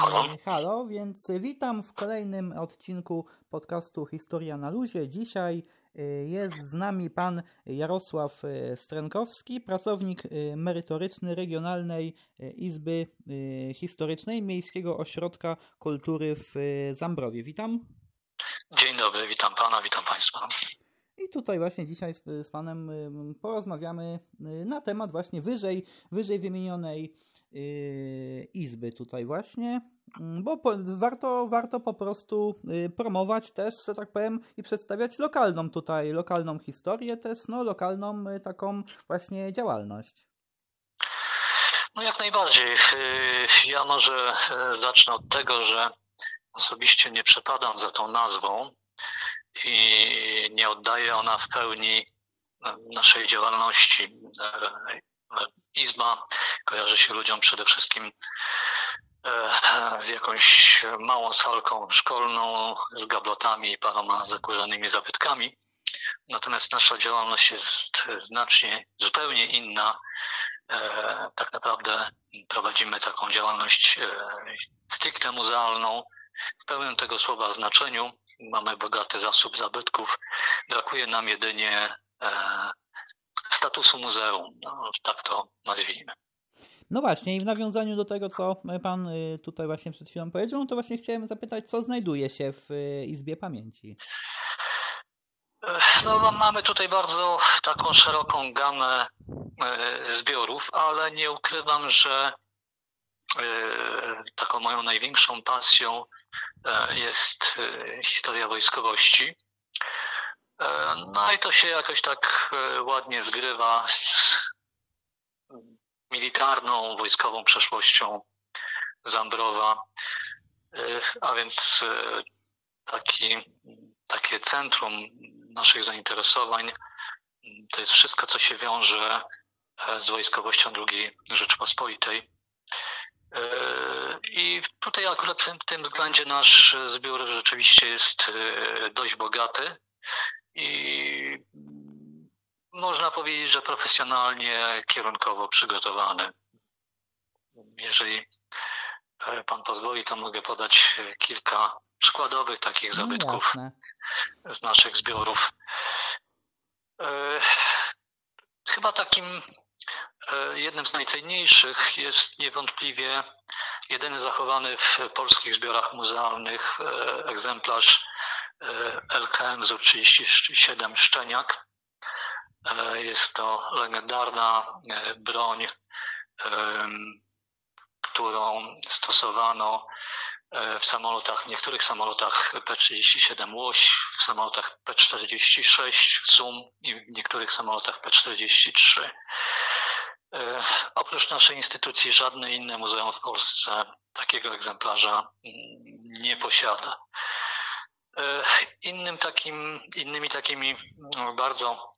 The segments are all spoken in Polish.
Halo. Halo, więc witam w kolejnym odcinku podcastu Historia na Luzie. Dzisiaj y, jest z nami pan Jarosław y, Strenkowski, pracownik merytoryczny Regionalnej Izby Historycznej Miejskiego Ośrodka Kultury w Zambrowie. Witam. Dzień dobry, witam pana, witam państwa. I tutaj właśnie dzisiaj z, z panem porozmawiamy na temat właśnie wyżej, wyżej wymienionej izby tutaj właśnie, mm, bo po, warto, warto po prostu yy, promować też, że tak powiem, i przedstawiać lokalną tutaj, lokalną historię też, no lokalną yy, taką właśnie działalność. No jak najbardziej. Ja może zacznę od tego, że osobiście nie przepadam za tą nazwą i nie oddaje ona w pełni naszej działalności Izba kojarzy się ludziom przede wszystkim e, z jakąś małą salką szkolną, z gablotami i paroma zakurzonymi zabytkami. Natomiast nasza działalność jest znacznie, zupełnie inna. E, tak naprawdę prowadzimy taką działalność e, stricte muzealną, w pełnym tego słowa znaczeniu. Mamy bogaty zasób zabytków. Brakuje nam jedynie statusu muzeum, no, tak to nazwijmy. No właśnie, i w nawiązaniu do tego, co Pan y, tutaj właśnie przed chwilą powiedział, to właśnie chciałem zapytać, co znajduje się w y, Izbie Pamięci? No, mamy tutaj bardzo taką szeroką gamę y, zbiorów, ale nie ukrywam, że taką moją największą pasją jest historia wojskowości. E, no i to się jakoś tak e, ładnie zgrywa z militarną, wojskową przeszłością Zambrowa. E, a więc taki, takie centrum naszych zainteresowań to jest wszystko, co się wiąże z wojskowością II Rzeczpospolitej. I tutaj akurat w tym względzie nasz zbiór rzeczywiście jest dość bogaty i można powiedzieć, że profesjonalnie, kierunkowo przygotowany. Jeżeli e, Pan pozwoli, to mogę podać kilka przykładowych takich no zabytków no z naszych zbiorów. E, chyba takim e, jednym z najcenniejszych jest niewątpliwie jedyny zachowany w polskich zbiorach muzealnych egzemplarz LKM ZU-37 Szczeniak. E, jest to legendarna e, broń, którą stosowano e, w samolotach, w niektórych samolotach P-37 Łoś, w samolotach P-46 Zoom i w niektórych samolotach P-43. Oprócz naszej instytucji żadne inne muzeum w Polsce takiego egzemplarza mm, nie posiada. E, innym takim, innymi takimi no, bardzo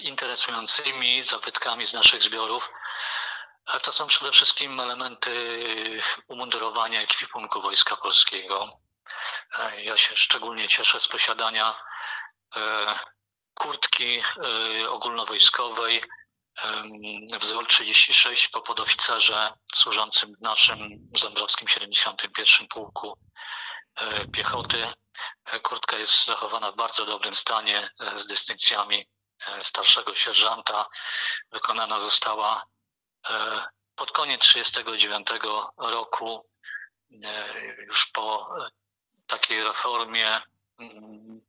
interesującymi zabytkami z naszych zbiorów to są przede wszystkim elementy umundurowania ekwipunku Wojska Polskiego. E, ja się szczególnie cieszę z posiadania e, kurtki ogólnowojskowej wzór 36 po podoficerze służącym w naszym Zambrowskim 71 Pułku piechoty. E, kurtka jest zachowana w bardzo dobrym stanie e, z dystynkcjami starszego sierżanta. Wykonana została pod koniec 1939 roku, już po takiej reformie mm,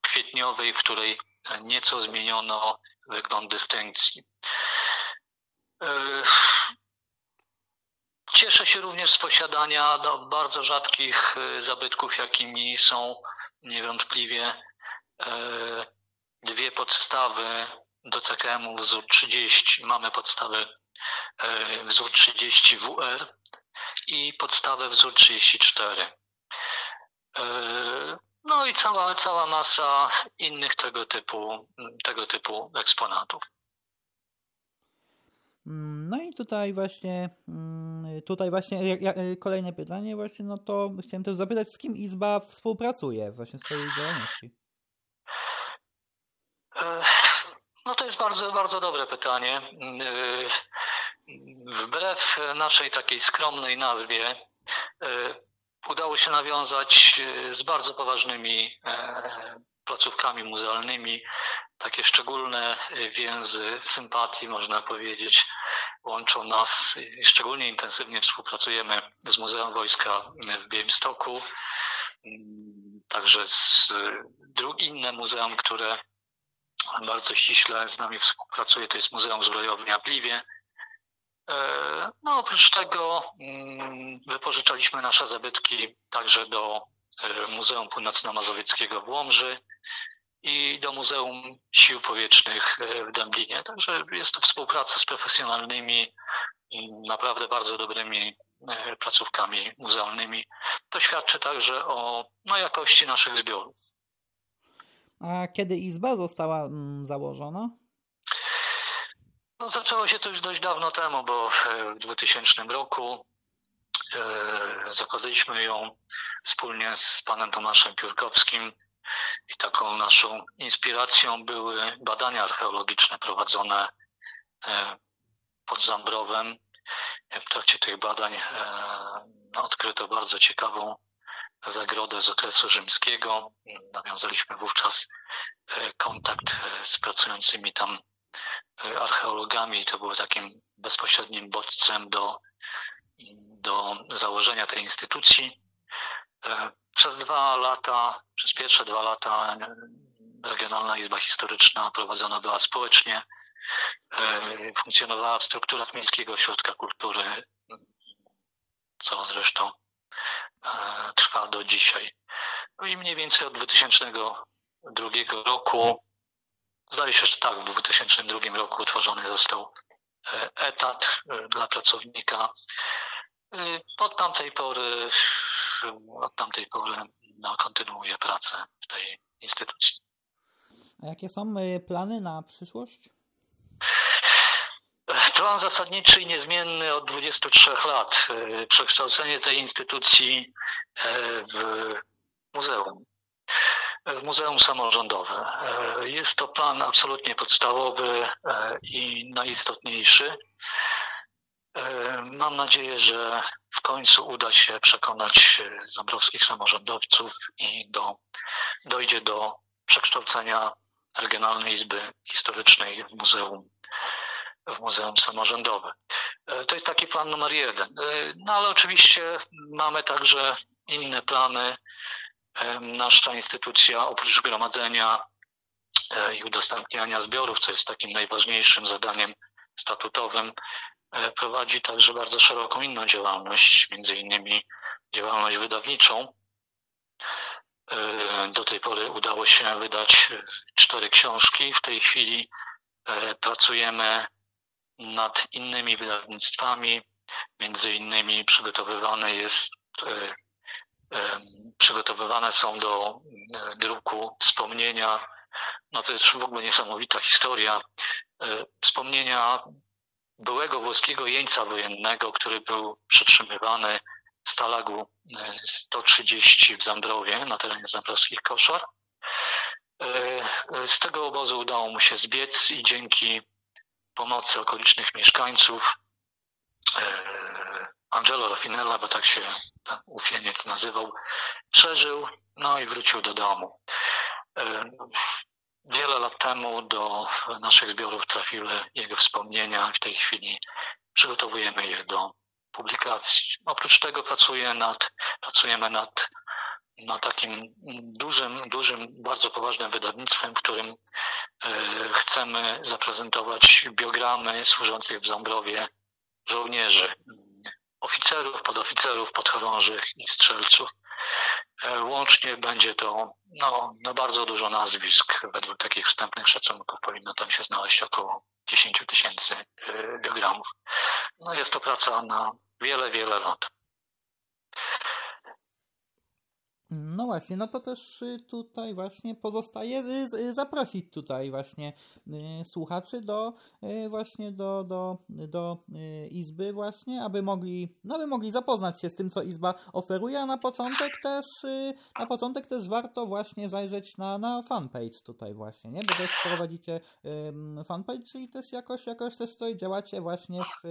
kwietniowej, w której nieco zmieniono wygląd dystynkcji. Cieszę się również z posiadania do bardzo rzadkich y, zabytków, jakimi są niewątpliwie y, dwie podstawy do CKM wzór 30. Mamy podstawę y, wzór 30 WR i podstawę wzór 34. No i cała, cała masa innych tego typu, tego typu eksponatów. Mm, no i tutaj właśnie mm, tutaj właśnie jak, jak, kolejne pytanie właśnie, no to chciałem też zapytać, z kim Izba współpracuje właśnie w swojej działalności? No to jest bardzo, bardzo dobre pytanie. wbrew naszej takiej skromnej nazwie, udało się nawiązać z bardzo poważnymi placówkami muzealnymi takie szczególne więzy sympatii, można powiedzieć, łączą nas. Szczególnie intensywnie współpracujemy z Muzeum Wojska w Białymstoku, także z inne muzeum, które bardzo ściśle z nami współpracuje, to jest Muzeum Zbrojownia w. E, no oprócz tego mm, wypożyczaliśmy nasze zabytki także do e, Muzeum Północno-Mazowieckiego w Łomży i do Muzeum Sił Powietrznych e, w Dęblinie. Także jest to współpraca z profesjonalnymi, naprawdę bardzo dobrymi e, placówkami muzealnymi. To świadczy także o no, jakości naszych zbiorów. A kiedy Izba została mm, założona? No, zaczęło się to już dość dawno temu, bo w 2000 roku e, zakładaliśmy ją wspólnie z panem Tomaszem Piórkowskim i taką naszą inspiracją były badania archeologiczne prowadzone e, pod Zambrowem. W trakcie tych badań e, odkryto bardzo ciekawą zagrodę z okresu rzymskiego. Nawiązaliśmy wówczas e, kontakt z pracującymi tam archeologami i to było takim bezpośrednim bodźcem do, do założenia tej instytucji. Przez dwa lata, przez pierwsze dwa lata e, Regionalna Izba Historyczna prowadzona była społecznie. E, funkcjonowała w strukturach Miejskiego Ośrodka Kultury, co zresztą e, trwa do dzisiaj. No i mniej więcej od 2002 roku, zdaje się, że tak, w 2002 roku utworzony został etat dla pracownika. Od tamtej pory od tamtej pory no, kontynuuję pracę w tej instytucji. A jakie są e, plany na przyszłość? Plan zasadniczy i niezmienny od 23 lat. E, przekształcenie tej instytucji e, w muzeum. W muzeum samorządowe. Jest to plan absolutnie podstawowy i najistotniejszy. Mam nadzieję, że w końcu uda się przekonać e, zambrowskich samorządowców i do, dojdzie do przekształcenia Regionalnej Izby Historycznej w muzeum, w muzeum samorządowe. E, to jest taki plan numer jeden. E, no ale oczywiście mamy także inne plany. Nasza instytucja oprócz gromadzenia i udostępniania zbiorów, co jest takim najważniejszym zadaniem statutowym, E, prowadzi także bardzo szeroką inną działalność, między innymi działalność wydawniczą. E, do tej pory udało się wydać cztery książki. W tej chwili e, pracujemy nad innymi wydawnictwami. Między innymi przygotowywane jest przygotowywane są do druku wspomnienia. No to jest w ogóle niesamowita historia. Wspomnienia byłego włoskiego jeńca wojennego, który był przetrzymywany w Stalagu 130 e, w Zambrowie, na terenie zambrowskich koszar. E, e, z tego obozu udało mu się zbiec i dzięki pomocy okolicznych mieszkańców Angelo Raffinella, bo tak się ten ufieniec nazywał, przeżył, no i wrócił do domu. Wiele lat temu do naszych zbiorów trafiły jego wspomnienia. W tej chwili przygotowujemy je do publikacji. Oprócz tego pracuję nad, pracujemy nad, nad takim dużym, dużym, bardzo poważnym wydawnictwem, w którym e, chcemy zaprezentować biogramy służących w Ząbrowie żołnierzy, oficerów, podoficerów, podchorążych i strzelców. E, łącznie będzie to no, no bardzo dużo nazwisk. Według takich wstępnych szacunków powinno tam się znaleźć około 10 tysięcy e, biogramów. No jest to praca na wiele, wiele lat. No właśnie, no to też y, tutaj właśnie pozostaje y, y, zaprosić tutaj właśnie słuchaczy do właśnie do, do, do Izby właśnie, aby mogli, no aby mogli zapoznać się z tym, co Izba oferuje, a na początek też na początek też warto właśnie zajrzeć na, na fanpage tutaj właśnie, nie? Bo też prowadzicie fanpage, czyli też jakoś, jakoś też tutaj działacie właśnie w,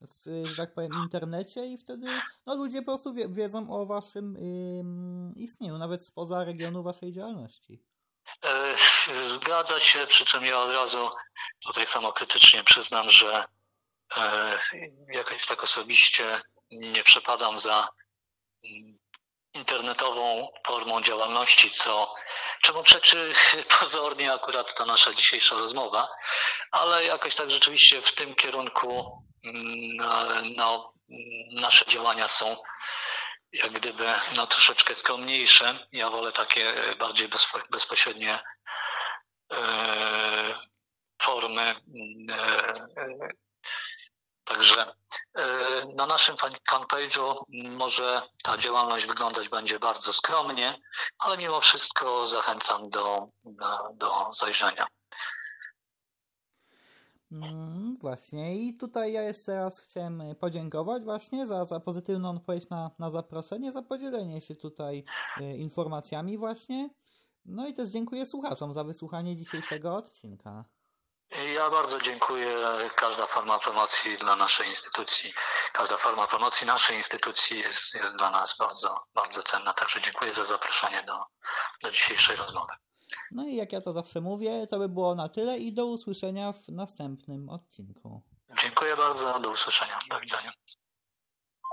w, że tak powiem, internecie i wtedy no ludzie po prostu wie, wiedzą o waszym ym, istnieniu, nawet spoza regionu waszej działalności. E, Zgadza się, przy czym ja od razu tutaj samokrytycznie przyznam, że e, jakoś tak osobiście nie przepadam za mm, internetową formą działalności, co czemu przeczy pozornie akurat ta nasza dzisiejsza rozmowa, ale jakoś tak rzeczywiście w tym kierunku no, nasze działania są jak gdyby no, troszeczkę skromniejsze. Ja wolę takie bardziej bezpo, bezpośrednie e, formy. E, e, także e, na naszym fan- fanpage'u może ta działalność wyglądać będzie bardzo skromnie, ale mimo wszystko zachęcam do, do, do zajrzenia. Mm, właśnie i tutaj ja jeszcze raz chciałem y, podziękować właśnie za, za pozytywną odpowiedź na, na zaproszenie, za podzielenie się tutaj y, informacjami właśnie. No i też dziękuję słuchaczom za wysłuchanie dzisiejszego odcinka. Ja bardzo dziękuję. Każda forma promocji dla naszej instytucji, każda forma promocji naszej instytucji jest, jest dla nas bardzo, bardzo cenna. Także dziękuję za zaproszenie do, do dzisiejszej rozmowy. No i jak ja to zawsze mówię, to by było na tyle i do usłyszenia w następnym odcinku. Dziękuję bardzo. Do usłyszenia. Do widzenia.